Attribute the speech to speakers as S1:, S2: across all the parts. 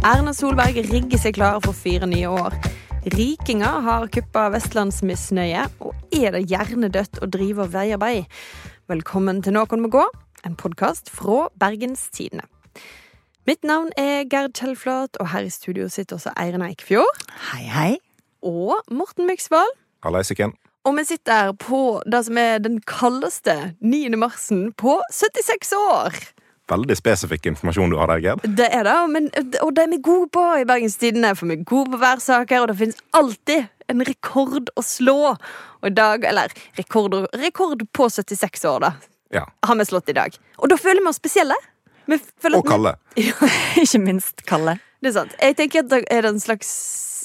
S1: Erna Solberg rigger seg klar for fire nye år. Rikinger har kuppa vestlandsmisnøye, og er det hjernedødt å drive veiarbeid? Velkommen til Noen må gå, en podkast fra Bergens Tidende. Mitt navn er Gerd Kjellflat, og her i studio sitter også Eirin Eikfjord.
S2: Hei, hei.
S1: Og Morten Myksvold.
S3: Hallaisiken.
S1: Og vi sitter på det som er den kaldeste 9. marsen på 76 år.
S3: Veldig spesifikk informasjon du har der, Gerd.
S1: Det er det, men, og det er vi gode på i Bergens Tidende, for vi er gode på værsaker, og det finnes alltid en rekord å slå. Og i dag, eller rekord, rekord på 76 år, da,
S3: Ja.
S1: har vi slått i dag. Og da føler vi oss spesielle. Vi føler
S3: Og
S1: Kalle. vi-.
S2: Ikke minst Kalle.
S1: Det er sant. Jeg tenker at det er en slags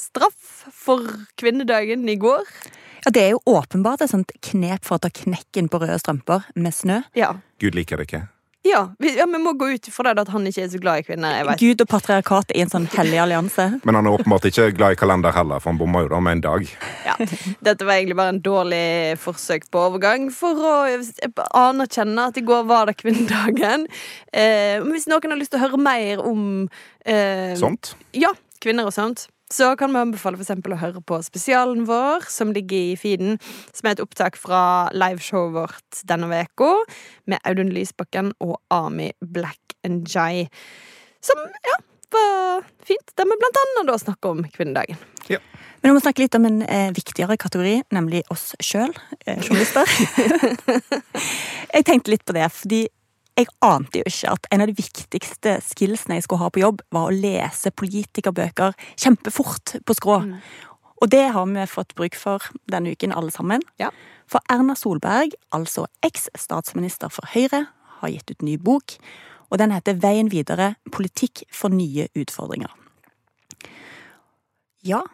S1: straff for kvinnedagen i går.
S2: Ja, Det er jo åpenbart et sånt knep for å ta knekken på røde strømper med snø.
S1: Ja.
S3: Gud liker det ikke.
S1: Ja, vi, ja, vi må gå ut ifra det at han ikke er så glad i kvinner. Jeg vet.
S2: Gud og patriarkat i en sånn hellig allianse.
S3: Men han er åpenbart ikke glad i kalender heller, for han bomma jo da med en dag.
S1: Ja. Dette var egentlig bare en dårlig forsøk på overgang for å anerkjenne at i går var det kvinnedagen. Eh, hvis noen har lyst til å høre mer om eh,
S3: Sånt.
S1: ja, kvinner og sånt, så kan vi anbefale for å høre på spesialen vår, som ligger i feeden, som er et opptak fra liveshowet vårt denne uka med Audun Lysbakken og Ami Black and Jay. Som, ja, var fint. Der vi blant annet da snakker om kvinnedagen.
S2: Men vi må snakke litt om en eh, viktigere kategori, nemlig oss sjøl, eh, journalister. jeg tenkte litt på det, fordi jeg ante jo ikke at en av de viktigste skillsene jeg skulle ha på jobb, var å lese politikerbøker kjempefort på skrå. Og det har vi fått bruk for denne uken, alle sammen.
S1: Ja.
S2: For Erna Solberg, altså eks-statsminister for Høyre, har gitt ut ny bok, og den heter Veien videre politikk for nye utfordringer. Ja,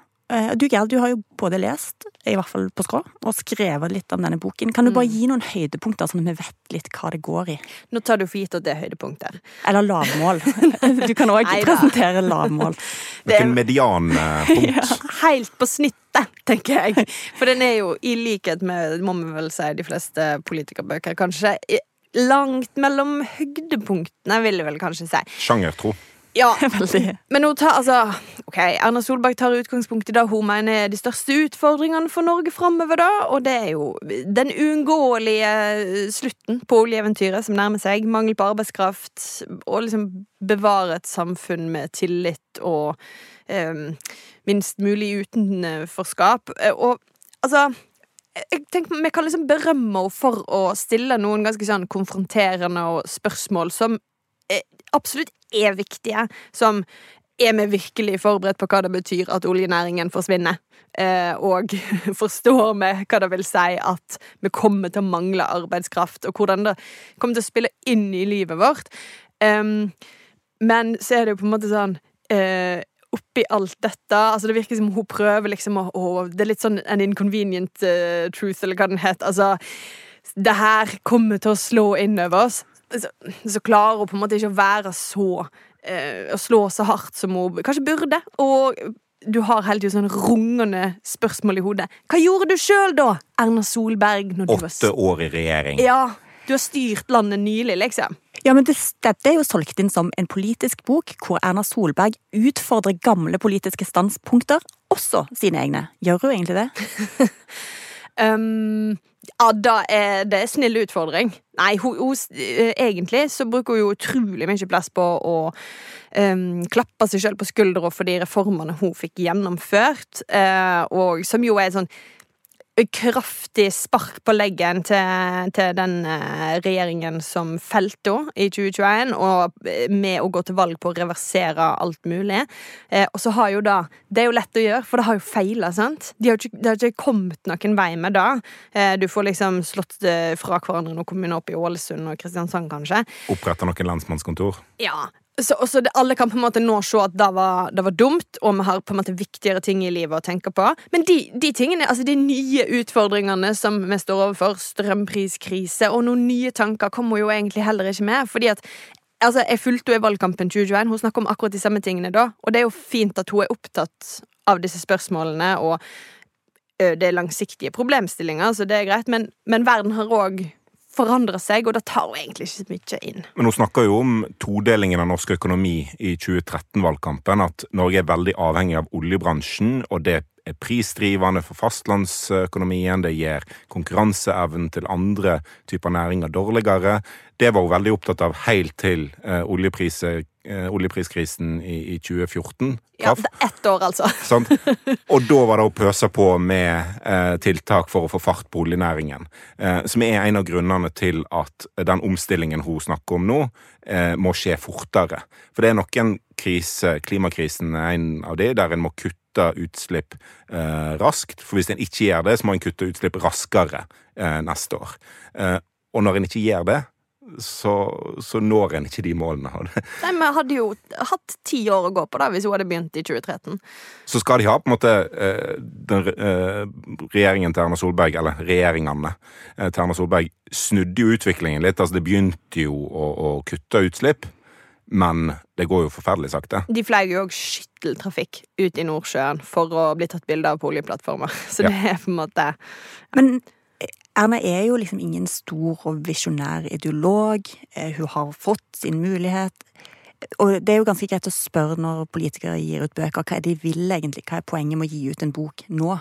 S2: du Gerd, du har jo både lest, i hvert fall på skrå, og skrevet litt om denne boken. Kan du bare gi noen høydepunkter, sånn at vi vet litt hva det går i?
S1: Nå tar du for gitt at det er høydepunkter.
S2: Eller lavmål. Du kan òg presentere lavmål.
S1: Det er-
S3: en medianpunkt.
S1: Helt på snittet, tenker jeg. For den er jo, i likhet med må vi vel si, de fleste politikerbøker, kanskje langt mellom høydepunktene, vil jeg vel kanskje si.
S3: Sjangertro.
S1: Ja,
S2: Veldig.
S1: men hun tar, altså, ok, Erna Solberg tar utgangspunkt i det hun mener er de største utfordringene for Norge framover. Og det er jo den uunngåelige slutten på oljeeventyret som nærmer seg. Mangel på arbeidskraft. Og liksom bevare et samfunn med tillit og eh, minst mulig utenforskap. Eh, Og altså jeg tenker, Vi kan liksom berømme henne for å stille noen ganske sånn konfronterende spørsmål som eh, absolutt er viktige. Som er vi virkelig forberedt på hva det betyr at oljenæringen forsvinner? Eh, og forstår vi hva det vil si at vi kommer til å mangle arbeidskraft, og hvordan det kommer til å spille inn i livet vårt? Em, men så er det jo på en måte sånn eh, Oppi alt dette altså Det virker som hun prøver liksom å, å Det er litt sånn an inconvenient uh, truth, eller hva den heter. Altså Det her kommer til å slå inn over oss. Så, så klarer hun på en måte ikke å være så eh, Å slå så hardt som hun kanskje burde. Og du har hele tiden sånn rungende spørsmål i hodet. Hva gjorde du sjøl, da, Erna Solberg? Når du var
S3: Åtte år i regjering.
S1: Ja, du har styrt landet nylig, liksom.
S2: Ja, men det, det er jo solgt inn som en politisk bok hvor Erna Solberg utfordrer gamle politiske standpunkter, også sine egne. Gjør hun egentlig det?
S1: Um, ja, da er det snill utfordring. Nei, hun, hun, eh, egentlig så bruker hun jo utrolig mye plass på å um, klappe seg sjøl på skuldra for de reformene hun fikk gjennomført, uh, og som jo er sånn kraftig spark på leggen til, til den eh, regjeringen som felte henne i 2021, og eh, med å gå til valg på å reversere alt mulig. Eh, og så har jo da Det er jo lett å gjøre, for det har jo feila, sant? De har ikke, det har ikke kommet noen vei med det. Eh, du får liksom slått fra hverandre noen kommuner opp i Ålesund og Kristiansand, kanskje.
S3: Oppretta noen lensmannskontor.
S1: Ja. Så, også alle kan på en måte nå se at det var, det var dumt, og vi har på en måte viktigere ting i livet å tenke på. Men de, de tingene, altså de nye utfordringene som vi står overfor, strømpriskrise og noen nye tanker, kommer jo egentlig heller ikke med. Fordi at altså, Jeg fulgte henne i valgkampen 2021. Hun snakker om akkurat de samme tingene da. Og det er jo fint at hun er opptatt av disse spørsmålene, og det er langsiktige problemstillinger, så det er greit. Men, men verden har òg forandrer seg, og det tar hun egentlig ikke så mye inn.
S3: Men hun snakker jo om todelingen av norsk økonomi i 2013-valgkampen. At Norge er veldig avhengig av oljebransjen, og det er prisdrivende for fastlandsøkonomien. Det gjør konkurranseevnen til andre typer næringer dårligere. Det var hun veldig opptatt av helt til eh, oljepris, eh, oljepriskrisen i, i 2014
S1: Ja, det er ett år, altså.
S3: Sant? Og da var det å pøse på med eh, tiltak for å få fart på oljenæringen. Eh, som er en av grunnene til at den omstillingen hun snakker om nå, eh, må skje fortere. For det er noen kriser, klimakrisen er en av de, der en må kutte utslipp eh, raskt. For hvis en ikke gjør det, så må en kutte utslipp raskere eh, neste år. Eh, og når en ikke gjør det, så, så når en ikke de målene.
S1: Nei, Vi hadde jo hatt ti år å gå på da, hvis hun hadde begynt i 2013.
S3: så skal de ha på en måte eh, den eh, regjeringen til Erna Solberg, eller regjeringene eh, til Erna Solberg, snudde jo utviklingen litt. Altså, det begynte jo å, å kutte utslipp, men det går jo forferdelig sakte.
S1: De fløy jo òg skytteltrafikk ut i Nordsjøen for å bli tatt bilde av på oljeplattformer. Så
S3: Ja.
S1: det er på en måte
S2: Men eh, Erna er jo liksom ingen stor og visjonær ideolog. Eh, Hun har fått sin mulighet. Og det er jo ganske greit å spørre når politikere gir ut bøker, hva er det de vil egentlig? Hva er poenget med å gi ut en bok nå?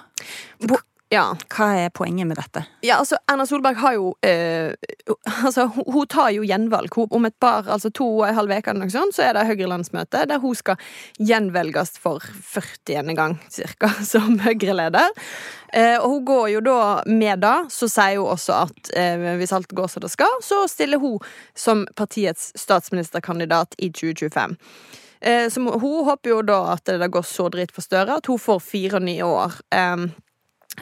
S1: Bo- Ja.
S2: Hva er poenget med dette?
S1: Ja, altså, Erna Solberg har jo eh, Altså, hun, hun tar jo gjenvalg. Hun, om et par, altså to og en halv uke eller noe sånt, så er det Høyre-landsmøte der hun skal gjenvelges for 40. gang, cirka, som Høyre-leder. Eh, og hun går jo da med det, så sier hun også at eh, hvis alt går som det skal, så stiller hun som partiets statsministerkandidat i 2025. Eh, så hun håper jo da at det går så dritt for Støre at hun får fire nye år.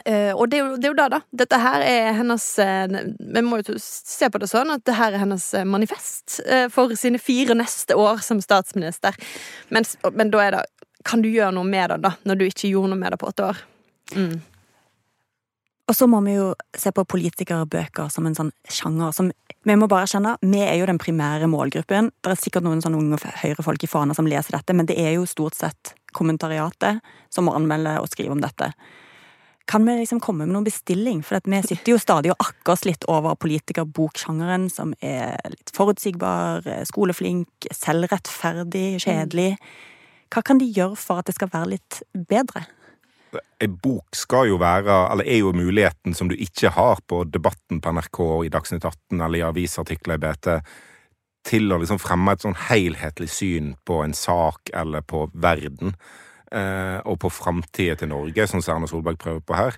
S1: Eh, og det er, jo, det er jo da, da. Dette her er hennes uh, Vi må jo se på det sånn at det her er hennes eh, manifest uh, for sine fire neste år som statsminister. Men, men da er det Kan du gjøre noe med det, da, når du ikke gjorde noe med det på åtte år? Mm.
S2: Og så må vi jo se på politikerbøker som en sånn sjanger som Vi må bare erkjenne, vi er jo den primære målgruppen. Det er sikkert noen sånne unge høyrefolk i Fana som leser dette, men det er jo stort sett kommentariatet som må anmelde og skrive om dette. Kan vi liksom komme med noen bestilling? For at vi sitter jo stadig og akker oss litt over politikerboksjangeren, som er litt forutsigbar, skoleflink, selvrettferdig, kjedelig. Hva kan de gjøre for at det skal være litt bedre?
S3: Ei bok skal jo være, eller er jo muligheten som du ikke har på Debatten på NRK og i Dagsnytt 18 eller i avisartikler i BT, til å liksom fremme et sånn helhetlig syn på en sak eller på verden, eh, og på framtida til Norge, som Erna Solberg prøver på her.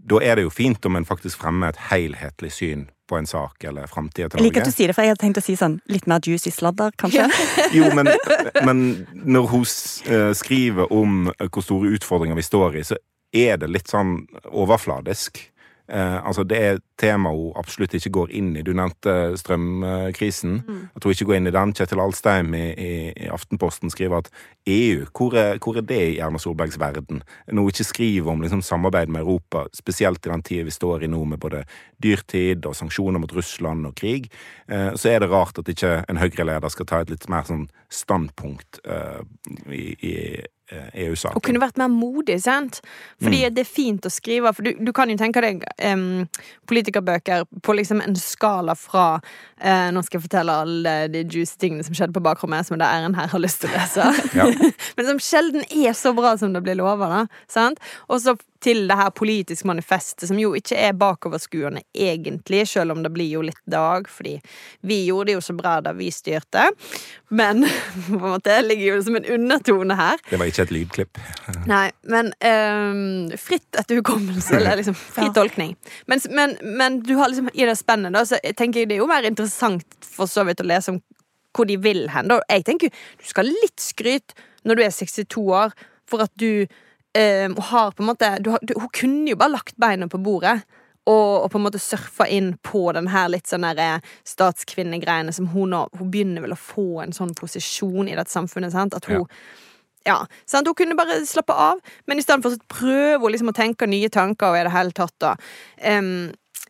S3: Da er det jo fint om en faktisk fremmer et helhetlig syn på en sak eller framtida til Norge.
S2: Jeg liker at du sier det, for jeg hadde tenkt å si sånn litt mer juicy sladder, kanskje.
S3: Jo, men, men når hun eh, skriver om hvor store utfordringer vi står i, så er det litt sånn overfladisk. Eh, altså Det er tema hun absolutt ikke går inn i. Du nevnte strømkrisen. At hun ikke går inn i den. Kjetil Alstheim i, i, i Aftenposten skriver at EU, hvor er, hvor er det i Erna Solbergs verden? Når hun ikke skriver om liksom, samarbeid med Europa, spesielt i den tida vi står i nå med både dyrtid og sanksjoner mot Russland og krig, eh, så er det rart at ikke en Høyre-leder skal ta et litt mer sånn standpunkt eh, i, i EU-saken.
S1: Og kunne vært mer modig, sant? Fordi det er fint å skrive, for du, du kan jo tenke deg um, politikerbøker på liksom en skala fra uh, Nå skal jeg fortelle alle de juicy tingene som skjedde på bakrommet, som det Æren her har lyst til å lese.
S3: Ja.
S1: Men som sjelden er så bra som det blir lova, da. Sant? Og så til det her politiske manifestet, som jo ikke er bakoverskuende egentlig, selv om det blir jo litt dag, fordi vi gjorde det jo så bra da vi styrte. Men på en måte ligger jo som en undertone her.
S3: Det var ikke et lydklipp.
S1: Nei, men um, fritt etter hukommelse, eller liksom fri tolkning. Men, men, men du har liksom i det spennet, da, så tenker jeg det er jo mer interessant for så vidt å lese om hvor de vil hen. Da. Jeg tenker du skal ha litt skryt når du er 62 år, for at du ehm, har på en måte du du, Hun kunne jo bare lagt beina på bordet. Og, og på en måte surfa inn på den her litt sånn eh, statskvinnegreiene som hun nå Hun begynner vel å få en sånn posisjon i dette samfunnet. Sant? At hun ja, sant? Hun kunne bare slappe av, men i stedet for å prøver hun liksom å tenke nye tanker og i det hele tatt. Da.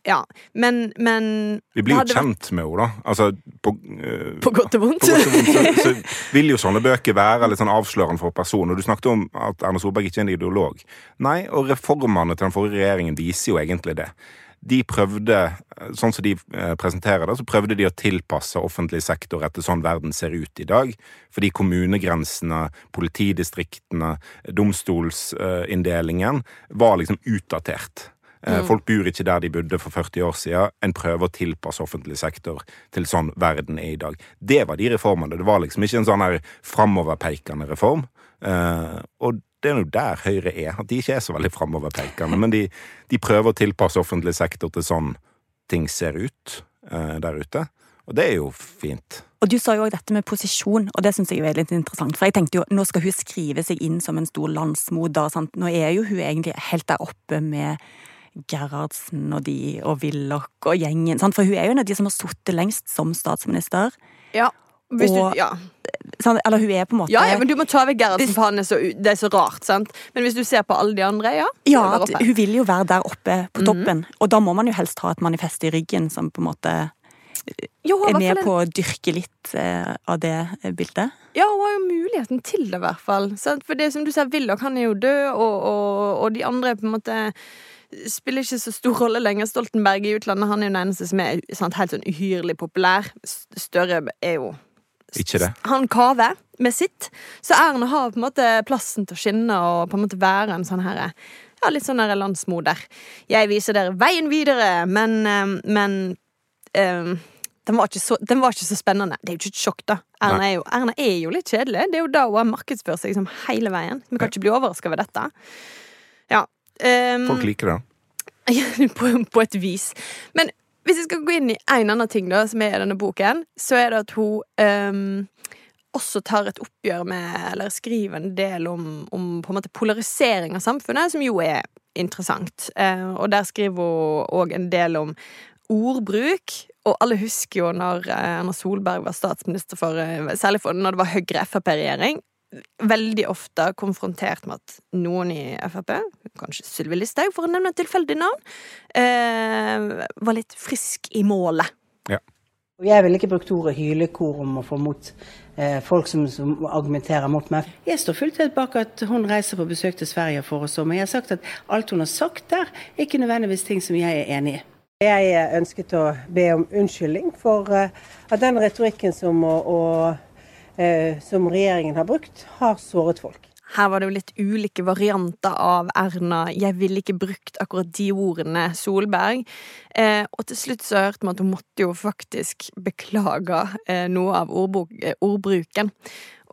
S1: Ja, men, men
S3: Vi blir jo
S1: vært-
S3: kjent med henne, da. Altså, på, uh,
S1: På godt og vondt.
S3: Godt og vondt så, så vil jo sånne bøker være litt sånn avslørende for personen. Og du snakket om at Erna Solberg ikke er en ideolog. Nei, og reformene til den forrige regjeringen viser jo egentlig det. de prøvde, sånn som de eh, presenterer det, så prøvde de å tilpasse offentlig sektor etter sånn verden ser ut i dag. Fordi kommunegrensene, politidistriktene, domstolsinndelingen var liksom utdatert. Eh,
S1: Mm.
S3: Folk bor ikke der de bodde for 40 år siden. En prøver å tilpasse offentlig sektor til sånn verden er i dag. Det var de reformene. Det var liksom ikke en sånn her framoverpeikende reform. Uh, og det er jo der Høyre er. At de ikke er så veldig framoverpeikende. Men de, de prøver å tilpasse offentlig sektor til sånn ting ser ut uh, der ute. Og det er jo fint.
S2: Og du sa jo også dette med posisjon, og det syns jeg er litt interessant. For jeg tenkte jo, nå skal hun skrive seg inn som en stor landsmoder. Sant? Nå er jo hun egentlig helt der oppe med Gerhardsen og de, og Willoch og gjengen. Sant? For hun er jo en av de som har sittet lengst som statsminister.
S1: Ja. Hvis
S2: Og-
S1: du, ja.
S2: Sant? Eller hun er på en måte
S1: ja, ja, men du må ta vekk Gerhardsen, for han er så, det er så rart. sant? Men hvis du ser på alle de andre, ja.
S2: Ja, hun vil jo være der oppe på toppen. Og da må man jo helst ha et manifest i ryggen som på en måte
S1: Jo,
S2: er med på å dyrke litt eh, av det eh, bildet.
S1: ja, hun har jo muligheten til det, i hvert fall. For det som du sier, Willoch han er jo død, og, og, og de andre er på en måte spiller ikke så stor rolle lenger. Stoltenberg i utlandet han er jo den eneste som er sant, helt sånn uhyrlig populær. Støre er jo
S3: Ikke det.
S1: Han kaver med sitt. Så Erna har på en måte plassen til å skinne og på en måte være en sånn her Ja, litt sånn der landsmoder. Jeg viser dere veien videre, men eh, Men um, den var, så, den var ikke så spennende. Det er jo ikke et sjokk, da. Erna er, jo, Erna er jo litt kjedelig. Det er jo da hun har markedsført seg liksom hele veien. Vi kan ikke bli overraska over dette. Ehm,
S3: Folk liker det.
S1: på, på et vis. Men hvis jeg skal gå inn i en annen ting da, som er i denne boken, så er det at hun um, også tar et oppgjør med, eller skriver en del om, om på en måte polarisering av samfunnet, som jo er interessant. Uh, og der skriver hun òg en del om ordbruk. Og alle husker jo når eh, Erna Solberg var statsminister, for, eh, særlig for når det var Høyre-Frp-regjering. Veldig ofte konfrontert med at noen i Frp, kanskje Sylvi Listhaug, for å nevne et tilfeldig navn, eh, var litt frisk i målet.
S4: Ja. Jeg ville ikke brukt ordet hylekor om å få mot eh, folk som, som argumenterer mot meg. Jeg står fullt ut bak at hun reiser på besøk til Sverige for å så, men jeg har sagt at alt hun har sagt der, er ikke nødvendigvis ting som jeg er enig i. Jeg ønsket å be om unnskyldning for eh, at den retorikken som, å, eh, som regjeringen har brukt, har såret folk.
S1: Her var det jo litt ulike varianter av Erna. Jeg ville ikke brukt akkurat de ordene, Solberg. Eh, og til slutt så hørte man at hun måtte jo faktisk beklage eh, noe av ordbok, eh, ordbruken.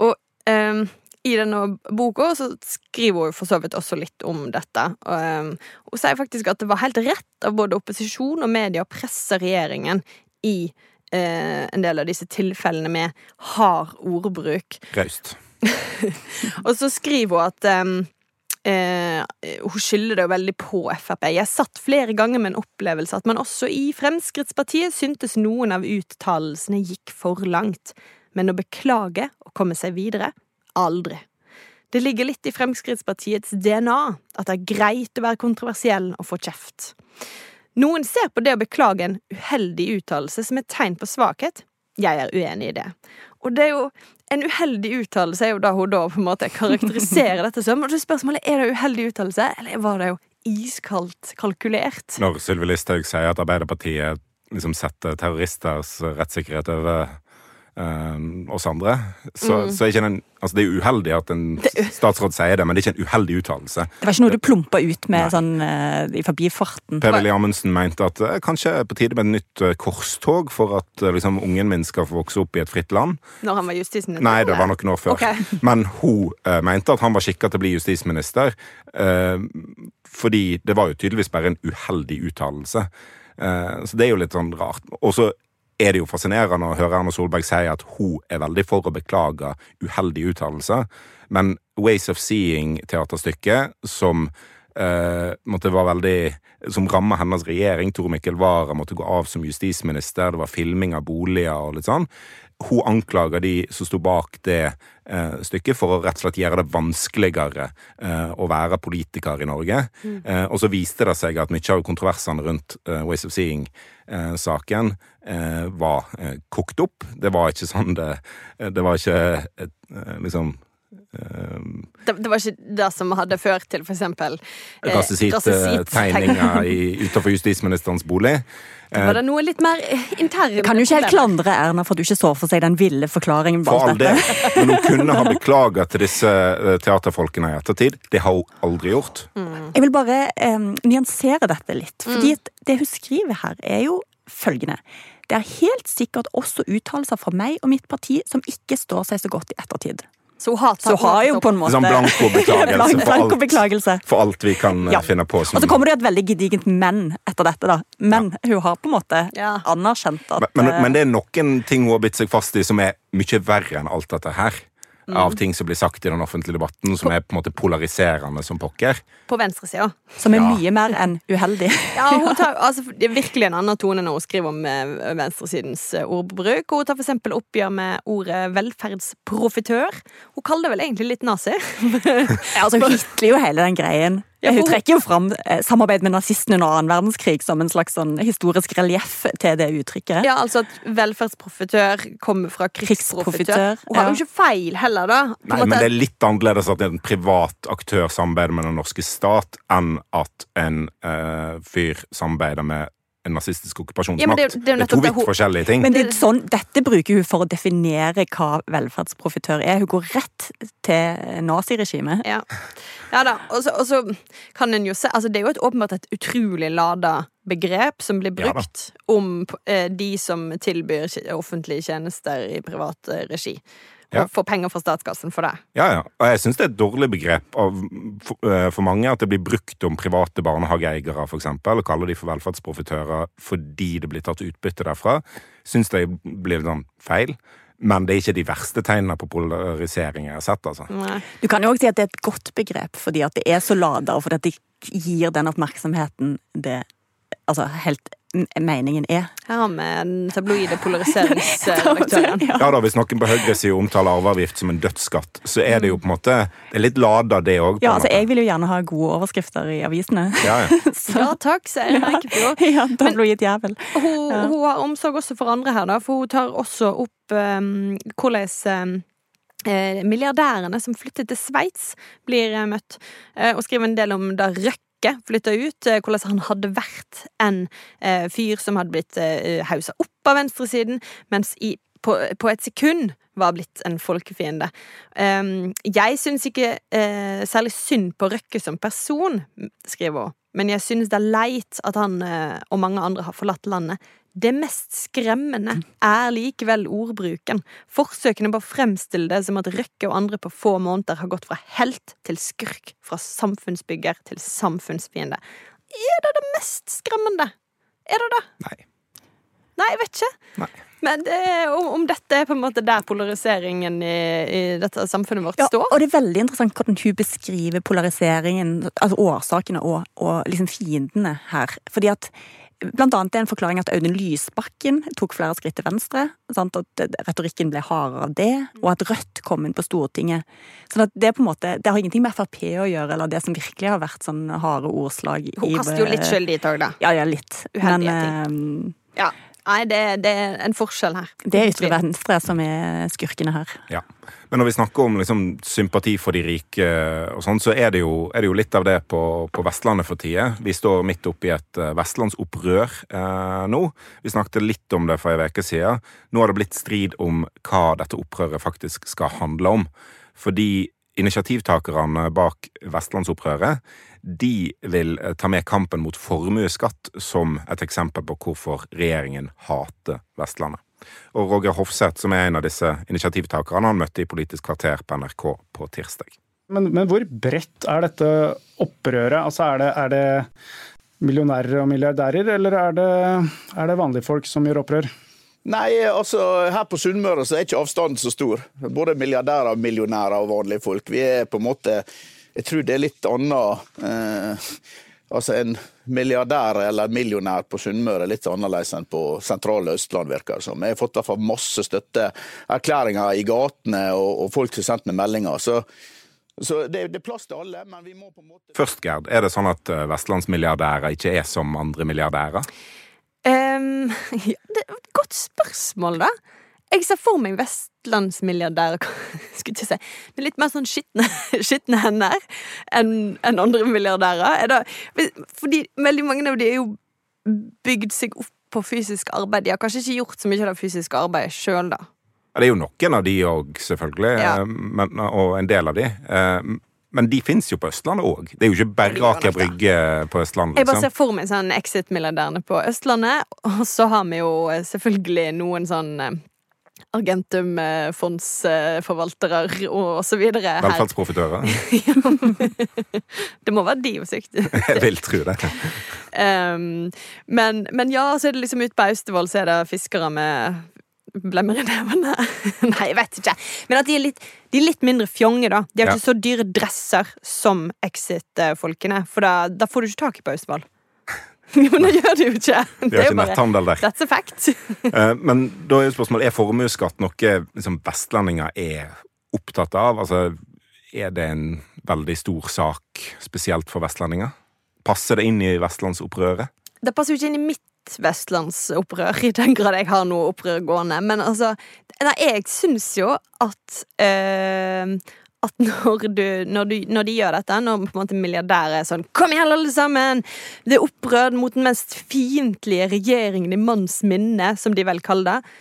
S1: Og eh, i denne boka så skriver hun for så vidt også litt om dette. Og, eh, hun sier faktisk at det var helt rett av både opposisjon og media å presse regjeringen i eh, en del av disse tilfellene med hard ordbruk.
S3: Raust.
S1: Og så skriver hun at eh, eh, Hun skylder det jo veldig på Frp. Jeg satt flere ganger med en opplevelse at man også i Fremskrittspartiet syntes noen av uttalelsene gikk for langt. Men å beklage og komme seg videre aldri. Det ligger litt i Fremskrittspartiets DNA at det er greit å være kontroversiell og få kjeft. Noen ser på det å beklage en uheldig uttalelse som et tegn på svakhet. Jeg er uenig i det. Og det er jo en uheldig uttalelse er jo da hun da på en måte karakteriserer dette som. Og så spørsmålet er det uheldig uttalelse, eller var det jo iskaldt kalkulert?
S3: Når Sylvi Listhaug sier at Arbeiderpartiet liksom setter terroristers rettssikkerhet over eh, oss andre, så, så er ikke den Altså, det er uheldig at en statsråd sier det, men det er ikke en uheldig uttalelse.
S2: Det var ikke noe du plumpa ut med
S3: Nei.
S2: sånn uh, i forbifarten.
S3: Per-Willy Amundsen mente at uh, kanskje på tide med et nytt uh, korstog for at uh, liksom, ungen min skal få vokse opp i et fritt land.
S1: Når han var justisminister?
S3: Nei, det var noen år før.
S1: Okay.
S3: Men hun mente at han var skikka til å bli justisminister. eh, fordi det var jo tydeligvis bare en uheldig uttalelse. Eh, så det er jo litt sånn rart. Og så er det jo fascinerende å høre Erna Solberg si at hun er veldig for å beklage uheldige uttalelser. Men Ways of Seeing-teaterstykket, som eh, måtte være veldig som ramma hennes regjering. Tor Mikkel Wara måtte gå av som justisminister. Det var filming av boliger og litt sånn. Hun anklager de som sto bak det eh, stykket, for å rett og slett gjøre det vanskeligere eh, å være politiker i Norge. Eh, og så viste det seg at mye av kontroversene rundt eh, Ways of Seeing-saken eh, var eh, kokt opp. Det var ikke sånn det Det var ikke liksom
S1: Det, det var ikke det som hadde ført til eksempel eh,
S3: Rasesitt-tegninger utenfor justisministerens bolig.
S1: Da var det noe litt mer eh, internt.
S2: Jeg kan jo ikke helt klandre Erna for at du ikke så for seg den ville forklaringen
S3: For
S2: bak
S3: all det,
S2: dette.
S3: Men hun kunne ha beklaga til disse eh, teaterfolkene i ettertid. Det har hun aldri gjort.
S2: Jeg vil bare um, nyansere dette litt. fordi at det hun skriver her, er jo følgende. Det er helt sikkert også uttalelser fra meg og mitt parti som ikke står seg så godt i ettertid.
S1: Så hun har,
S2: Så hun har jo på en måte
S3: Sånn blanko-beklagelse
S2: Blank-
S3: for alt. For alt vi kan eh,
S2: Ja.
S3: finne på. Som,
S2: Og så kommer det jo et veldig gedigent men etter dette, da. Men hun har på en måte
S1: Ja.
S2: anerkjent at
S3: men, men,
S2: eh,
S3: men det er noen ting hun har bitt seg fast i som er mye verre enn alt dette her.
S2: Mm.
S3: Av ting som blir sagt i den offentlige debatten, som er på en måte polariserende som pokker.
S1: på venstresida.
S2: Som er
S3: Ja.
S2: mye mer enn uheldig.
S1: Ja, hun tar, altså, det er virkelig en annen tone når hun skriver om eh, venstresidens eh, ordbruk. Hun tar eksempel oppgjør med ordet velferdsprofitør. Hun kaller det vel egentlig litt nazi.
S2: Ja, altså, hun hitler jo hele den greien.
S1: Ja, for
S2: hun trekker jo fram eh, samarbeid med nazistene under annen verdenskrig som en slags sånn historisk relieff til det uttrykket.
S1: Ja, altså at velferdsprofitør kommer fra krigsprofitør.
S2: Krigsprofitør,
S1: Hun har jo
S2: ja.
S1: ikke feil heller, da.
S3: Nei,
S1: måte-
S3: men det er litt annerledes at en privat aktør samarbeider med den norske stat, enn at en uh, fyr samarbeider med en nazistisk okkupasjonsmakt.
S1: Ja, det, det det er
S3: to vidt
S1: hun-
S3: forskjellige ting.
S2: Men det, sånn, dette bruker hun for å definere hva velferdsprofitør er. Hun går rett til naziregimet.
S1: Ja. ja da. Og så- kan en jo se Altså, det er jo et, åpenbart et utrolig lada begrep som blir
S3: Ja
S1: brukt om eh, de som tilbyr offentlige tjenester i privat eh, regi. Og får penger fra statskassen for det.
S3: Ja, ja. Og jeg syns det er et dårlig begrep av, for, uh, for mange at det blir brukt om private barnehageeiere, eksempel, og kaller de for velferdsprofitører fordi det blir tatt utbytte derfra. Syns det blir sånn feil. Men det er ikke de verste tegnene på polarisering jeg har sett, altså.
S1: Nei.
S2: Du kan jo også si at det er et godt begrep, fordi at det er så lada, og fordi at det gir den oppmerksomheten det altså helt meningen er.
S1: Her har vi den tabloide polariseringsredaktøren.
S2: Ja.
S3: Ja da, Hvis noen på høyresida omtaler arveavgift som en dødsskatt, så er det jo på en måte Det er litt lada, det òg.
S2: Ja, altså Jeg vil jo gjerne ha gode overskrifter i avisene.
S3: Ja, ja.
S1: Ja takk, sier Eikefjord.
S2: ja, tabloid jævel.
S1: Hun, hun har omsorg også for andre her, da, for hun tar også opp um, hvordan um, eh, milliardærene som flyttet til Sveits, blir eh, møtt, eh, og skriver en del om da Røkke flytta ut, eh, hvordan han hadde vært en eh, fyr som hadde blitt eh, hausa opp av venstresiden, mens i, på, på et sekund var blitt en folkefiende. Um, jeg syns ikke særlig synd på Røkke som person, skriver hun, men jeg synes det er leit at han og mange andre har forlatt landet. Det mest skremmende er likevel ordbruken. Forsøkene på å fremstille det som at Røkke og andre på få måneder har gått fra helt til skurk, fra samfunnsbygger til samfunnsfiende. Er det det mest skremmende? Er det det?
S3: Nei.
S1: Nei, jeg vet ikke.
S3: Nei.
S1: Men det, om, om dette er på en måte der polariseringen i, i dette samfunnet vårt
S2: Ja,
S1: står?
S2: og det er veldig interessant hvordan hun beskriver polariseringen, altså årsakene og, og liksom fiendene her. Fordi at Blant annet er en forklaring at Audun Lysbakken tok flere skritt til venstre. Sant? At retorikken ble hardere av det, og at Rødt kom inn på Stortinget. At Det på en måte, det har ingenting med Frp å gjøre, eller det som virkelig har vært sånn harde ordslag.
S1: Hun kaster jo litt skyld dit òg, da.
S2: Ja, ja, litt. Men
S1: ting.
S2: eh,
S1: Ja. Nei, det, det er en forskjell her.
S2: det er ytre venstre som er skurkene her.
S3: Ja. Men når vi snakker om liksom, sympati for de rike, og sånn, så er det, jo, er det jo litt av det på, på Vestlandet for tida. Vi står midt oppi et uh, vestlandsopprør eh, nå. Vi snakket litt om det for en uke siden. Nå har det blitt strid om hva dette opprøret faktisk skal handle om. Fordi initiativtakerne bak vestlandsopprøret de vil eh, ta med kampen mot formuesskatt som et eksempel på hvorfor regjeringen hater Vestlandet. Og Roger Hofseth, som er en av disse initiativtakerne, han møtte i Politisk kvarter på NRK på tirsdag.
S5: Men, men hvor bredt er dette opprøret? Altså er det, er det millionærer og milliardærer, eller er det, er det vanlige folk som gjør opprør?
S6: Nei, altså her på Sunnmøre så er ikke avstanden så stor. Både milliardærer, millionærer og vanlige folk. Vi er på en måte Jeg tror det er litt annet eh, Altså en milliardær eller millionær på Sunnmøre er litt annerledes enn på sentrale Østland, virker det som. Jeg har fått i hvert fall masse støtteerklæringer i gatene, og, og folk har sendt meg meldinger. Så, så det, det er plass til alle, men vi må på en måte
S3: Først, Gerd, er det sånn at eh, vestlandsmilliardærer ikke er som andre milliardærer?
S1: Um, ja, det er et godt spørsmål, da. Jeg ser for meg vestlandsmilliardærer skulle ikke si, med litt mer sånn skitne, skitne hender enn en andre milliardærer. Er det, fordi veldig mange av de er jo bygd seg opp på fysisk arbeid. De har kanskje ikke gjort så mye av det fysiske arbeidet sjøl, da.
S3: Ja, det er jo noen av de òg, selvfølgelig,
S1: Ja.
S3: eh, men, og en del av de. Eh, Men de fins jo på Østlandet òg. Det er jo ikke bare Aker. Brygge på Østlandet.
S1: Jeg bare
S3: Liksom.
S1: ser for meg sånn Exit-milliardærene på Østlandet, og så har vi jo eh, selvfølgelig noen sånn eh, Argentum-fondsforvaltere og så her.
S3: Velferdsprofitører.
S1: Det må være de på sikt.
S3: Jeg vil tro det.
S1: Um, men, men ja, så er det liksom ute på Austevoll så er det fiskere med blemmer i nevene. Nei, jeg vet ikke. Men at de er litt, de er litt mindre fjonge, da. De har
S3: Ja.
S1: ikke så dyre dresser som Exit-folkene. For da, da får du ikke tak i på Austevoll. Jo, men det gjør det jo ikke.
S3: De
S1: Det
S3: har
S1: er
S3: ikke netthandel der.
S1: That's a fact.
S3: Eh, Men da er jo spørsmålet, er formuesskatt noe liksom, vestlendinger er opptatt av? Altså, er det en veldig stor sak spesielt for vestlendinger? Passer det inn i vestlandsopprøret?
S1: Det passer jo ikke inn i mitt vestlandsopprør, i den grad jeg har noe opprør gående. Men altså, jeg syns jo at eh, at når, du, når, du, når de gjør dette, når på en måte milliardærer er sånn Kom igjen, alle sammen! Det er opprør mot den mest fiendtlige regjeringen i manns minne, som de vel kaller det.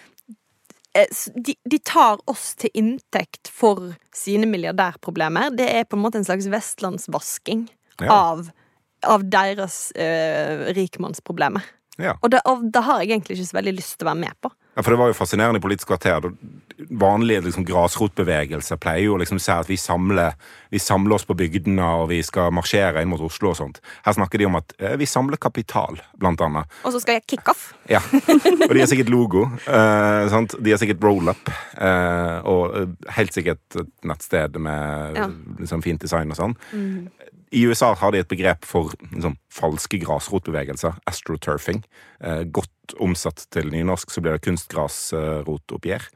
S1: Eh, De, de tar oss til inntekt for sine milliardærproblemer. Det er på en måte en slags vestlandsvasking
S3: Ja.
S1: av, av deres uh, rikmannsproblemer.
S3: Ja.
S1: Og det, har jeg egentlig ikke så veldig lyst til å være med på.
S3: Ja, for det var jo fascinerende i Politisk kvarter. Vanlige liksom, grasrotbevegelser pleier jo liksom å si at vi samler, vi samler oss på bygdene og vi skal marsjere inn mot Oslo og sånt. Her snakker de om at eh, vi samler kapital, blant annet.
S1: Og så skal jeg kickoff.
S3: Ja. Og de har sikkert logo. eh? De har sikkert roll-up. eh, og eh, helt sikkert et nettsted med
S1: Ja.
S3: liksom, fint design og sånn. I USA har de et begrep for liksom, falske grasrotbevegelser. Astroturfing. Eh, godt omsatt til nynorsk så blir det kunstgrasrotoppgjør.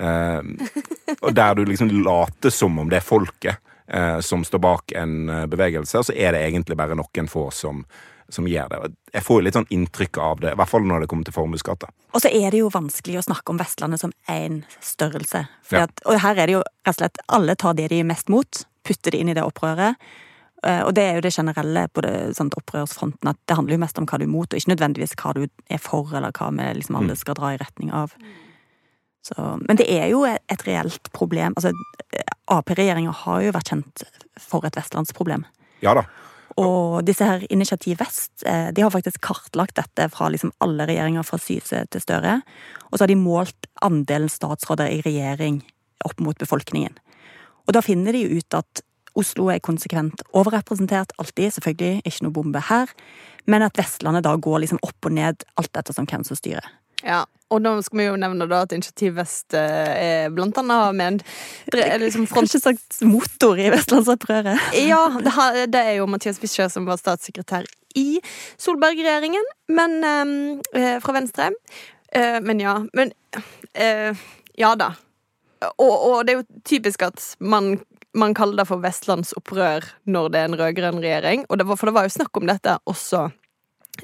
S3: Eh, og der du liksom later som om det er folket eh, som står bak en eh, bevegelse, og så er det egentlig bare noen få som, som gjør det. Jeg får jo litt sånn inntrykk av det, i hvert fall når det kommer til formuesskatter.
S2: Og så er det jo vanskelig å snakke om Vestlandet som én størrelse.
S3: Ja.
S2: at, og her er det jo rett og slett alle tar det de er mest mot, putter det inn i det opprøret. Eh, Og det er jo det generelle på det, sånt opprørsfronten, at det handler jo mest om hva du er mot, og ikke nødvendigvis hva du er for, eller hva vi liksom alle skal dra i retning av. Så, men det er jo et, reelt problem. Altså, Ap-regjeringa har jo vært kjent for et vestlandsproblem.
S3: Ja da.
S2: Og disse her Initiativ Vest eh, de har faktisk kartlagt dette fra liksom alle regjeringer fra Syse til Støre. Og så har de målt andelen statsråder i regjering opp mot befolkningen. Og da finner de jo ut at Oslo er konsekvent overrepresentert, alltid. Selvfølgelig ikke noe bombe her. Men at Vestlandet da går liksom opp og ned, alt etter som hvem som styrer.
S1: Ja, og da skal vi jo nevne da at Initiativ Vest eh, er blant annet har med en liksom front...
S2: Kanskje sagt motor i vestlandsopprøret.
S1: Ja, det, har, det er jo Mathias Fischer som var statssekretær i Solberg-regjeringen, men eh, fra Venstre. Eh, men ja. Men eh, ja da. Og, og det er jo typisk at man, man kaller det for vestlandsopprør når det er en rød-grønn regjering. Det var, for det var jo snakk om dette også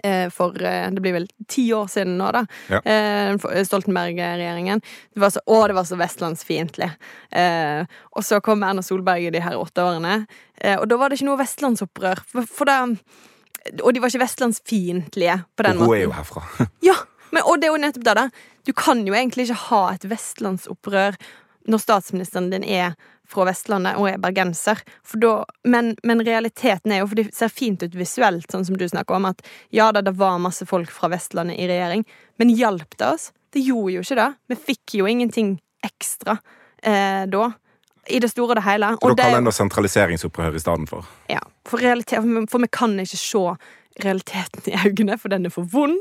S1: eh, for eh, det blir vel ti år siden nå, da.
S3: Ja.
S1: Eh, Stoltenberg-regjeringen. Det var så, å, det var så vestlandsfiendtlig. Eh, og så kom Erna Solberg i de her åtte årene, eh, og da var det ikke noe vestlandsopprør. For, for det, og de var ikke vestlandsfiendtlige på den
S3: Og hun
S1: måten.
S3: er jo herfra.
S1: Ja, men, og det er jo nettopp det, da. Du kan jo egentlig ikke ha et vestlandsopprør når statsministeren din er fra Vestlandet og er bergenser. Da, men, men realiteten er jo, for det ser fint ut visuelt, sånn som du snakker om, at ja da, det var masse folk fra Vestlandet i regjering, men hjalp det oss? Det gjorde jo ikke det. Vi fikk jo ingenting ekstra eh, da. I det store og det hele.
S3: Og da
S1: er
S3: kaller en det sentraliseringsopprør istedenfor?
S1: ja, for, realitet, for, vi- kan ikke se realiteten i øynene, for den er for vond.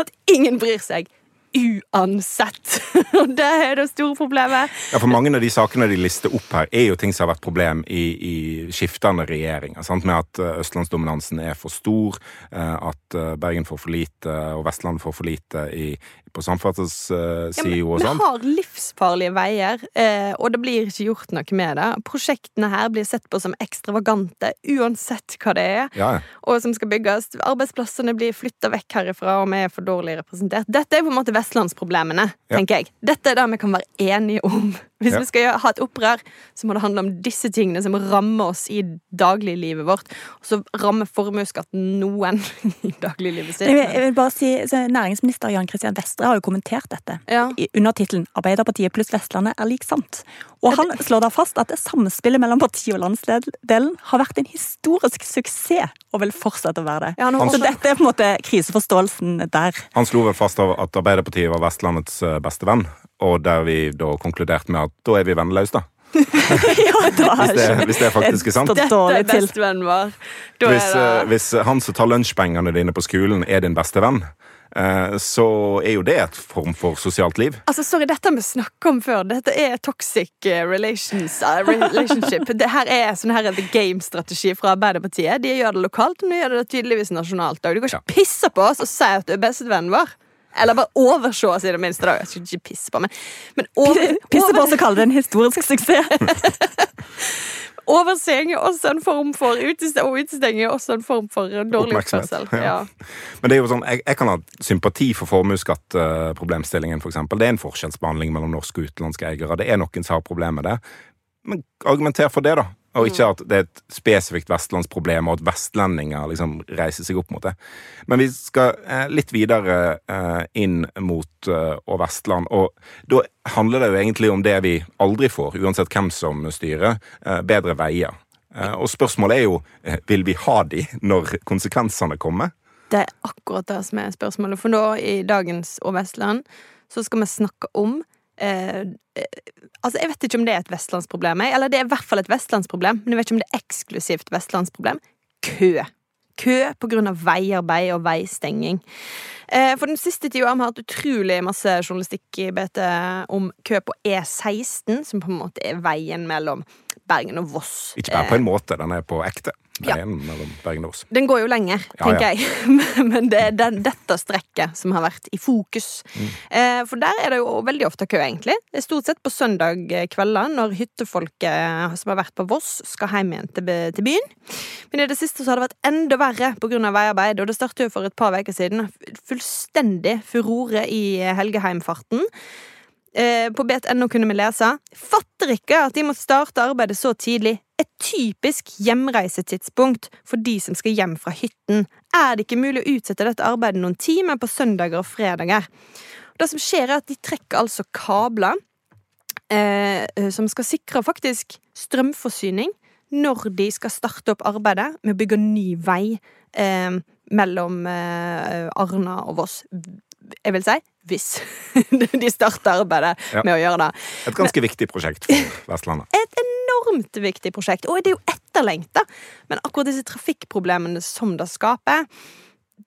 S1: At ingen bryr seg. Uansett. Og det er det store problemet.
S3: Ja, for Mange av de sakene de lister opp her, er jo ting som har vært problem i, i skiftende regjeringer. Sant? Med at eh, østlandsdominansen er for stor, eh, at eh, Bergen får for lite og Vestland får for lite i, på samferdselssida
S1: ja,
S3: og
S1: vi
S3: sånn.
S1: har livsfarlige veier, eh, og det blir ikke gjort noe med det. Prosjektene her blir sett på som ekstravagante, uansett hva det er.
S3: Ja,
S1: og som skal bygges. Arbeidsplassene blir flytta vekk herifra, og vi er for dårlig representert. Dette er på en måte vestlandsproblemene, tenker jeg. Dette er det vi kan være enige om. Hvis
S3: Ja.
S1: vi skal ha et opprør, så må det handle om disse tingene som rammer oss i dagliglivet vårt. Og så rammer formuesskatten noen i dagliglivet sitt.
S2: Jeg vil, jeg vil bare si, så Næringsminister Jan Christian Vestre har jo kommentert dette.
S1: Ja.
S2: under tittelen 'Arbeiderpartiet pluss Vestlandet er lik sant'. Og han slår da fast at det samspillet mellom partiet og landsdelen har vært en historisk suksess, og vil fortsette å være det.
S1: Ja,
S2: Så dette er på en måte kriseforståelsen der.
S3: Han slo vel fast av at Arbeiderpartiet var Vestlandets eh, beste venn, og der vi da konkluderte med at da er vi vennløse, da.
S2: ja, da
S3: Hvis det, hvis det faktisk er sant.
S1: Dette er
S2: dårlig
S1: bestevennen vår. Da
S3: Hvis,
S1: er
S3: eh,
S1: det
S3: hvis han som tar lunsjpengene dine på skolen, er din beste venn, eh, så er jo det et form for sosialt liv.
S1: Altså, sorry, dette har vi snakket om før. Dette er toxic eh, relations, uh, relationship. Det her er sånn her The Game-strategi fra Arbeiderpartiet. De gjør det lokalt, men de gjør det tydeligvis nasjonalt. òg. de kan ikke pisse på oss og si at du er bestevennen vår. Eller bare overse oss, i det minste. da. Jeg skal ikke pisse på, meg. men over,
S2: Pisse på oss og kalle det en historisk suksess.
S1: overseing er også en form for utesteng, og utestenging er også en form for dårlig oppførsel.
S3: ja.
S1: Ja.
S3: Men det er jo sånn, jeg, jeg kan ha sympati for formuesskattproblemstillingen, for eksempel. Det er en forskjellsbehandling mellom norske og utenlandske eiere. Det er noen som har problemer med det. Men argumenter for det, da. Og ikke at det er et spesifikt vestlandsproblem, og at vestlendinger liksom reiser seg opp mot det. Men vi skal eh, litt videre eh, inn mot eh, og Vestland. Og da handler det jo egentlig om det vi aldri får, uansett hvem som styrer. Eh, bedre veier. Eh, og spørsmålet er jo eh, vil vi ha de når konsekvensene kommer.
S1: Det er akkurat det som er spørsmålet. For nå, i dagens Og Vestland, så skal vi snakke om eh, eh, Altså, Jeg vet ikke om det er et vestlandsproblem, eller det er i hvert fall et vestlandsproblem, men jeg vet ikke om det er eksklusivt vestlandsproblem. Kø. Kø av veiarbeid og veistenging. Eh, for den siste tida har vi hatt utrolig masse journalistikk i BT om kø på E16, som på en måte er veien mellom Bergen og Voss.
S3: Ikke bare på en måte, den er på ekte. Ja. mellom og Voss.
S1: Den går jo lenger, tenker
S3: ja.
S1: jeg. Men det er den, dette strekket som har vært i fokus.
S3: Mm.
S1: Eh, for der er det jo veldig ofte kø, egentlig. Det er stort sett på søndag kvelder, når hyttefolket som har vært på Voss, skal hjem igjen til, til byen. Men i det siste så har det vært enda verre pga. veiarbeid, og det startet jo for et par uker siden. Fullstendig furore i helgeheimfarten. Eh, På BTNO kunne vi lese Fatter ikke at de må starte arbeidet så tidlig. Et typisk hjemreisetidspunkt for de som skal hjem fra hytten. Er det ikke mulig å utsette dette arbeidet noen timer på søndager og fredager? Det som skjer, er at de trekker altså kabler eh, som skal sikre faktisk strømforsyning når de skal starte opp arbeidet med å bygge ny vei eh, mellom eh, Arna og Voss. Jeg vil si hvis de starter arbeidet
S3: Ja.
S1: med å gjøre det.
S3: Et ganske viktig prosjekt for Vestlandet.
S1: Et enormt viktig prosjekt, og det er jo etterlengta. Men akkurat disse trafikkproblemene som det skaper,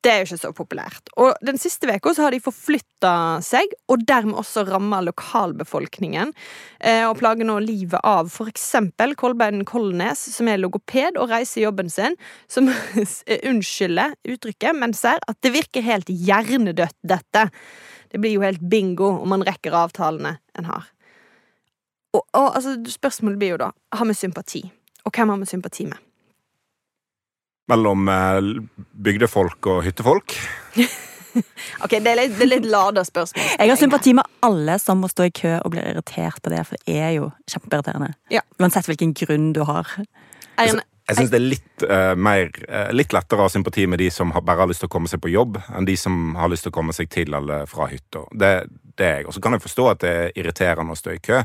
S1: det er jo ikke så populært. Og den siste uka har de forflytta seg, og dermed også ramma lokalbefolkningen. Eh, og plager nå livet av eksempel Kolbein Kolnes, som er logoped og reiser jobben sin, som unnskylder uttrykket, men ser at det virker helt hjernedødt, dette. Det blir jo helt bingo om man rekker avtalene en har. Og, og altså, spørsmålet blir jo da Har vi sympati? Og hvem har vi sympati med?
S3: Mellom eh, bygdefolk og hyttefolk.
S1: Ok, Det er litt, det er litt lada spørsmål.
S2: Jeg har sympati med alle som må stå i kø og blir irritert på det, for det er jo kjempeirriterende.
S1: Ja.
S2: Uansett hvilken grunn du har.
S1: Jeg,
S3: Jeg syns det er litt, uh, mer, uh, litt lettere å ha sympati med de som har, bare har lyst til å komme seg på jobb, enn de som har lyst til å komme seg til eller fra hytta. Det, det er jeg. Og så kan jeg forstå at det er irriterende å stå i kø.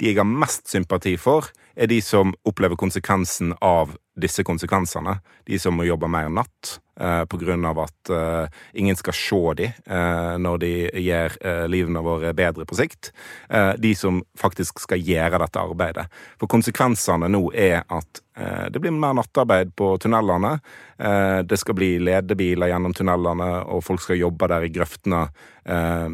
S3: De jeg har mest sympati for, er de som opplever konsekvensen av disse konsekvensene. De som må jobbe mer natt eh, av at eh, ingen skal se de eh, når de gjør eh, livene våre bedre på sikt. Eh, de som faktisk skal gjøre dette arbeidet. For konsekvensene nå er at det blir mer nattarbeid på tunnelene. Eh, det skal bli ledebiler gjennom tunnelene, og folk skal jobbe der i grøftene eh,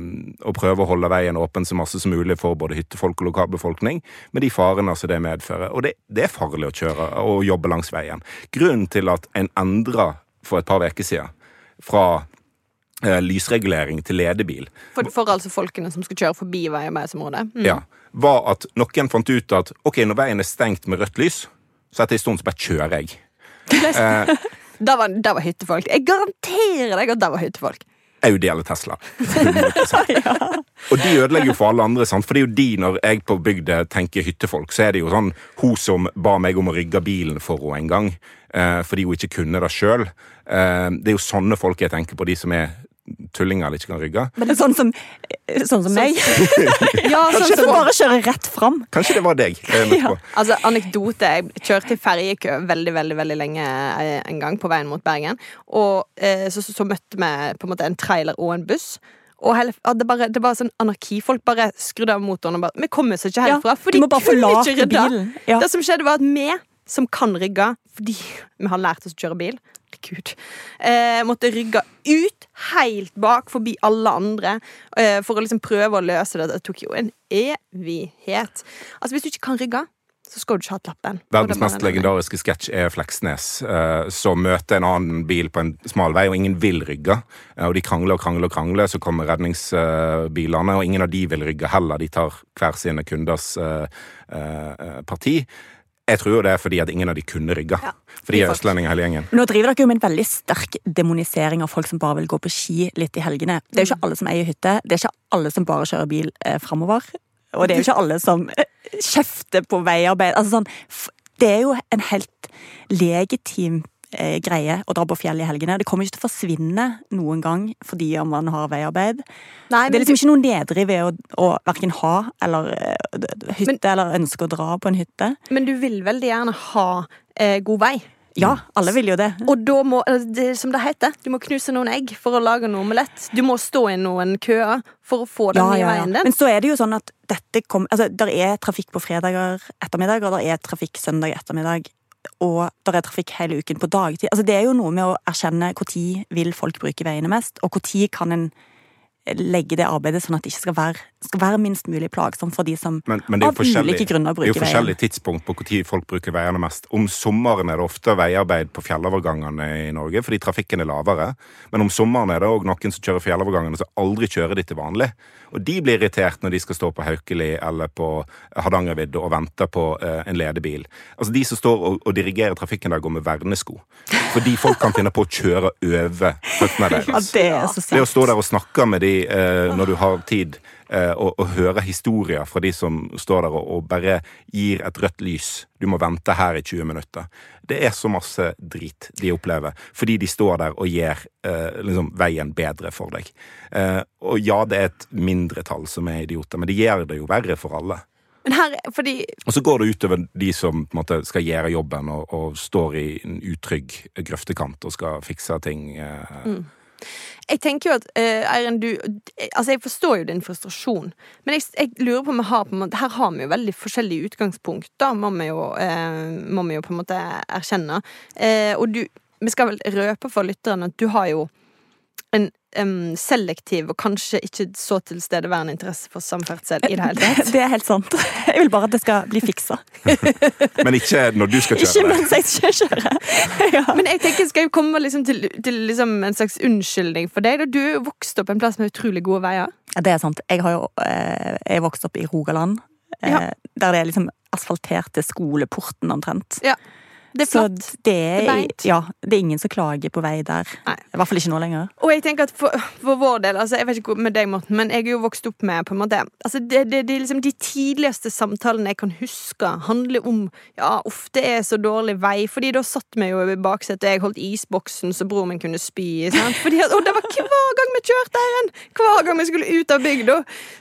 S3: og prøve å holde veien åpen så masse som mulig for både hyttefolk og lokalbefolkning, med de farene som det medfører. Og det, det er farlig å kjøre og jobbe langs veien. Grunnen til at en endra for et par uker siden fra eh, lysregulering til ledebil,
S1: for, for altså folkene som skal kjøre forbi veiarbeidsområdet. Mm.
S3: ja, var at noen fant ut at ok, når veien er stengt med rødt lys, så etter en stund så bare kjører jeg. Eh,
S1: Da var, da var hyttefolk. Jeg garanterer deg at da var hyttefolk.
S3: Audi eller Tesla. 100%. Og de ødelegger jo for alle andre, sant? for det er jo de, når jeg på bygda tenker hyttefolk, så er det jo sånn hun som ba meg om å rygge bilen for henne en gang, eh, fordi hun ikke kunne det sjøl. Eh, det er jo sånne folk jeg tenker på, de som er tullinger eller ikke kan rygge.
S2: Men det er sånn som, sånn som meg.
S1: Ja, sånn
S2: Som bare kjører rett fram.
S3: Kanskje det var deg. nødt på.
S1: Altså, anekdote. Jeg kjørte i ferjekø veldig veldig, veldig lenge eh, en gang på veien mot Bergen. Og eh, så, så, så møtte vi på en måte en trailer og en buss. Og hele, ja, det, bare, det var sånn anarki. Folk bare skrudde av motoren og bare Vi kommer oss ikke
S2: Ja,
S1: herfra. for
S2: du
S1: de kunne ikke rydde.
S2: Ja.
S1: Det som skjedde, var at vi som kan rygge, fordi vi har lært oss å kjøre bil Gud. Eh, måtte rygge ut helt bak forbi alle andre eh, for å liksom prøve å løse det. Det tok jo en evighet. Altså, hvis du ikke kan rygge, så skal du ikke ha lappen.
S3: Verdens mest legendariske sketsj er Fleksnes, eh, som møter en annen bil på en smal vei, og ingen vil rygge. Eh, Og de krangler og krangler og krangler, så kommer redningsbilene, og ingen av de vil rygge heller. De tar hver sine kunders eh, eh, parti. Jeg tror jo det er fordi at ingen av de kunne rygge.
S1: Ja.
S3: For de er østlendinger hele gjengen.
S2: Nå driver dere jo med en veldig sterk demonisering av folk som bare vil gå på ski litt i helgene. Det er jo ikke alle som eier hytte. Det er ikke alle som bare kjører bil eh, framover. Og det er jo ikke alle som eh, kjefter på veiarbeid. Altså sånn, det er jo en helt legitim eh, greie å dra på fjell i helgene. Det kommer ikke til å forsvinne noen gang fordi om man har veiarbeid.
S1: Nei,
S2: Det er liksom ikke noe nedrig ved å, å verken ha eller uh, hytte, men, eller ønske å dra på en hytte.
S1: Men du vil veldig gjerne ha eh, god vei.
S2: Ja, alle vil jo det.
S1: Og da må, det, er som det heter, du må knuse noen egg for å lage en omelett. Du må stå i noen køer for å få den
S2: Ja,
S1: nye
S2: ja, ja.
S1: veien din.
S2: Men så er det jo sånn at dette kom, altså, der er trafikk på fredager ettermiddag, og der er trafikk søndag ettermiddag. Og der er trafikk hele uken på dagtid. Altså, det er jo noe med å erkjenne når vil folk bruke veiene mest, og når kan en legge det arbeidet sånn at det ikke skal være, skal være minst mulig plagsomt for de som
S3: Men, men
S2: av ulike grunner bruker veien.
S3: Det er jo forskjellig tidspunkt på når folk bruker veiene mest. Om sommeren er det ofte veiarbeid på fjellovergangene i Norge fordi trafikken er lavere. Men om sommeren er det òg noen som kjører fjellovergangene som aldri kjører de til vanlig. Og de blir irritert når de skal stå på Haukeli eller på Hardangervidda og vente på eh, en ledebil. Altså De som står og, og dirigerer trafikken der, går med vernesko. Fordi folk kan finne på å kjøre over føttene deres.
S2: Ja, det er så
S3: Det å stå der og snakke med de eh, når du har tid, eh, og, og høre historier fra de som står der og, og bare gir et rødt lys. Du må vente her i 20 minutter. Det er så masse drit de opplever, fordi de står der og gjør eh, liksom, veien bedre for deg. Eh, og ja, det er et mindretall som er idioter, men det gjør det jo verre for alle.
S1: Men her, fordi
S3: Og så går det utover de som måte, skal gjøre jobben og, og står i en utrygg grøftekant og skal fikse ting. Eh,
S1: Jeg tenker jo at eh, Eiren, du Altså, jeg forstår jo din frustrasjon, men jeg, jeg lurer på om vi har på en måte Her har vi jo veldig forskjellige utgangspunkt, da, må vi jo, eh, må vi jo på en måte erkjenne. Eh, og du Vi skal vel røpe for lytteren at du har jo en em, selektiv og kanskje ikke så tilstedeværende interesse for samferdsel i det hele tatt.
S2: Det er helt sant. Jeg vil bare at det skal bli fiksa.
S3: men ikke når du skal kjøre det.
S2: mens jeg skal kjøre. Ja.
S1: Men jeg tenker, skal jeg komme liksom til, til liksom en slags unnskyldning for deg? da Du er vokst opp en plass med utrolig gode veier.
S2: Ja, det er sant. Jeg har jo eh, jeg er vokst opp i Rogaland, eh,
S1: Ja.
S2: der det er liksom asfalterte skoleporten omtrent.
S1: Det er
S2: Så
S1: flott.
S2: det er,
S1: Det er beint.
S2: ja, det er ingen som klager på vei der.
S1: Nei.
S2: I hvert fall ikke nå lenger.
S1: Og jeg tenker at for, for vår del, altså jeg vet ikke med deg, Morten, men jeg er jo vokst opp med på en måte altså det, det, det liksom De tidligste samtalene jeg kan huske, handler om ja, uff, det er så dårlig vei. Fordi da satt vi jo i baksetet, jeg holdt isboksen så broren min kunne spy sant? Fordi at, og det var hver gang vi kjørte her, hver gang vi skulle ut av bygda,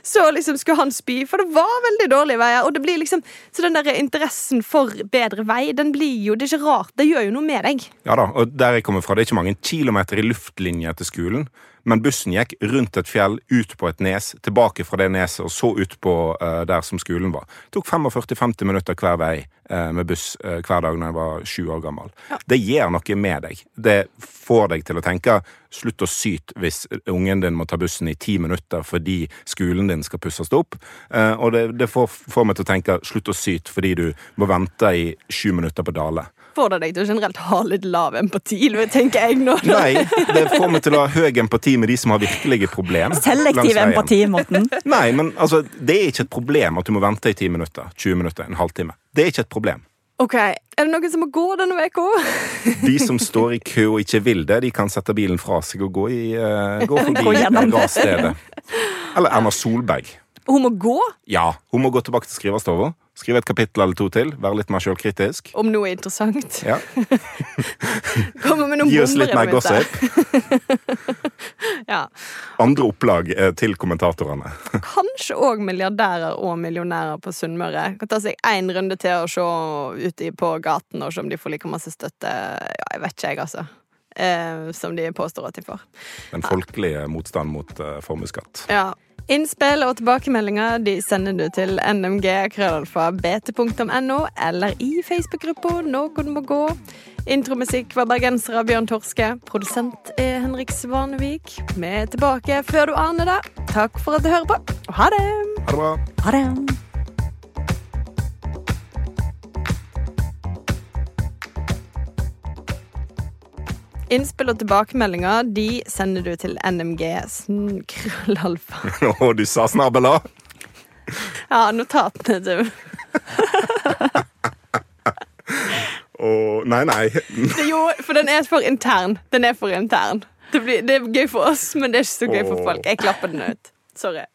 S1: så liksom skulle han spy. For det var veldig dårlige veier. Og det blir liksom Så den der interessen for bedre vei, den blir jo Det er ikke rart. Det gjør jo noe med deg.
S3: Ja da, og der jeg kommer fra, det er ikke mange kilometer i luftlinje til skolen. Men bussen gikk rundt et fjell, ut på et nes, tilbake fra det neset og så ut på uh, der som skolen var. Det tok 45-50 minutter hver vei uh, med buss uh, hver dag når jeg var sju år gammel. Det gjør noe med deg. Det får deg til å tenke slutt å syte hvis ungen din må ta bussen i ti minutter fordi skolen din skal pusses opp. Og det, det får, får meg til å tenke slutt å syte fordi du må vente i sju minutter på Dale.
S1: Det deg til å generelt ha litt lav empati, tenker jeg nå.
S3: Nei, det får meg til å ha høy empati med de som har virkelige problemer.
S2: Selektiv empati, Morten.
S3: Nei, men altså, det er ikke et problem at du må vente i 10 minutter, 20 minutter, en halvtime. Det er ikke et problem.
S1: Ok, Er det noen som må gå denne uka?
S3: De som står i kø og ikke vil det, de kan sette bilen fra seg og gå, i, uh, gå forbi rasstedet. Eller Erna Solberg.
S1: Hun må gå?
S3: Ja, hun må gå tilbake til skriverstova. Skrive et kapittel eller to til. Være litt mer sjølkritisk.
S1: Om noe interessant.
S3: Ja.
S1: Komme med noen
S3: Gi oss litt mer gossip.
S1: Ja.
S3: Andre opplag eh, til kommentatorene.
S1: Kanskje òg milliardærer og millionærer på Sunnmøre kan ta seg én runde til og se ute på gaten og se om de får like masse støtte. Ja, jeg vet ikke, jeg, altså. Eh, som de påstår at de får.
S3: Den folkelige motstand mot eh, formuesskatt.
S1: Ja. Innspill og tilbakemeldinger de sender du til nmg.krøllalfa.bt.no eller i Facebook-gruppa Noen må gå. Intromusikk var bergenser av Bjørn Torske. Produsent er Henrik Svanevik. Vi er tilbake før du aner det. Takk for at du hører på, og ha det!
S3: Ha det bra.
S2: Ha det.
S1: Innspill og tilbakemeldinger de sender du til nmg krøllalfa.
S3: Å, du sa snabela!
S1: Ja, notatene, du.
S3: Å, nei, nei.
S1: Jo, for den er for intern. Den er for intern. Det, blir, det er gøy for oss, men det er ikke så gøy for folk. Jeg klapper den ut. Sorry.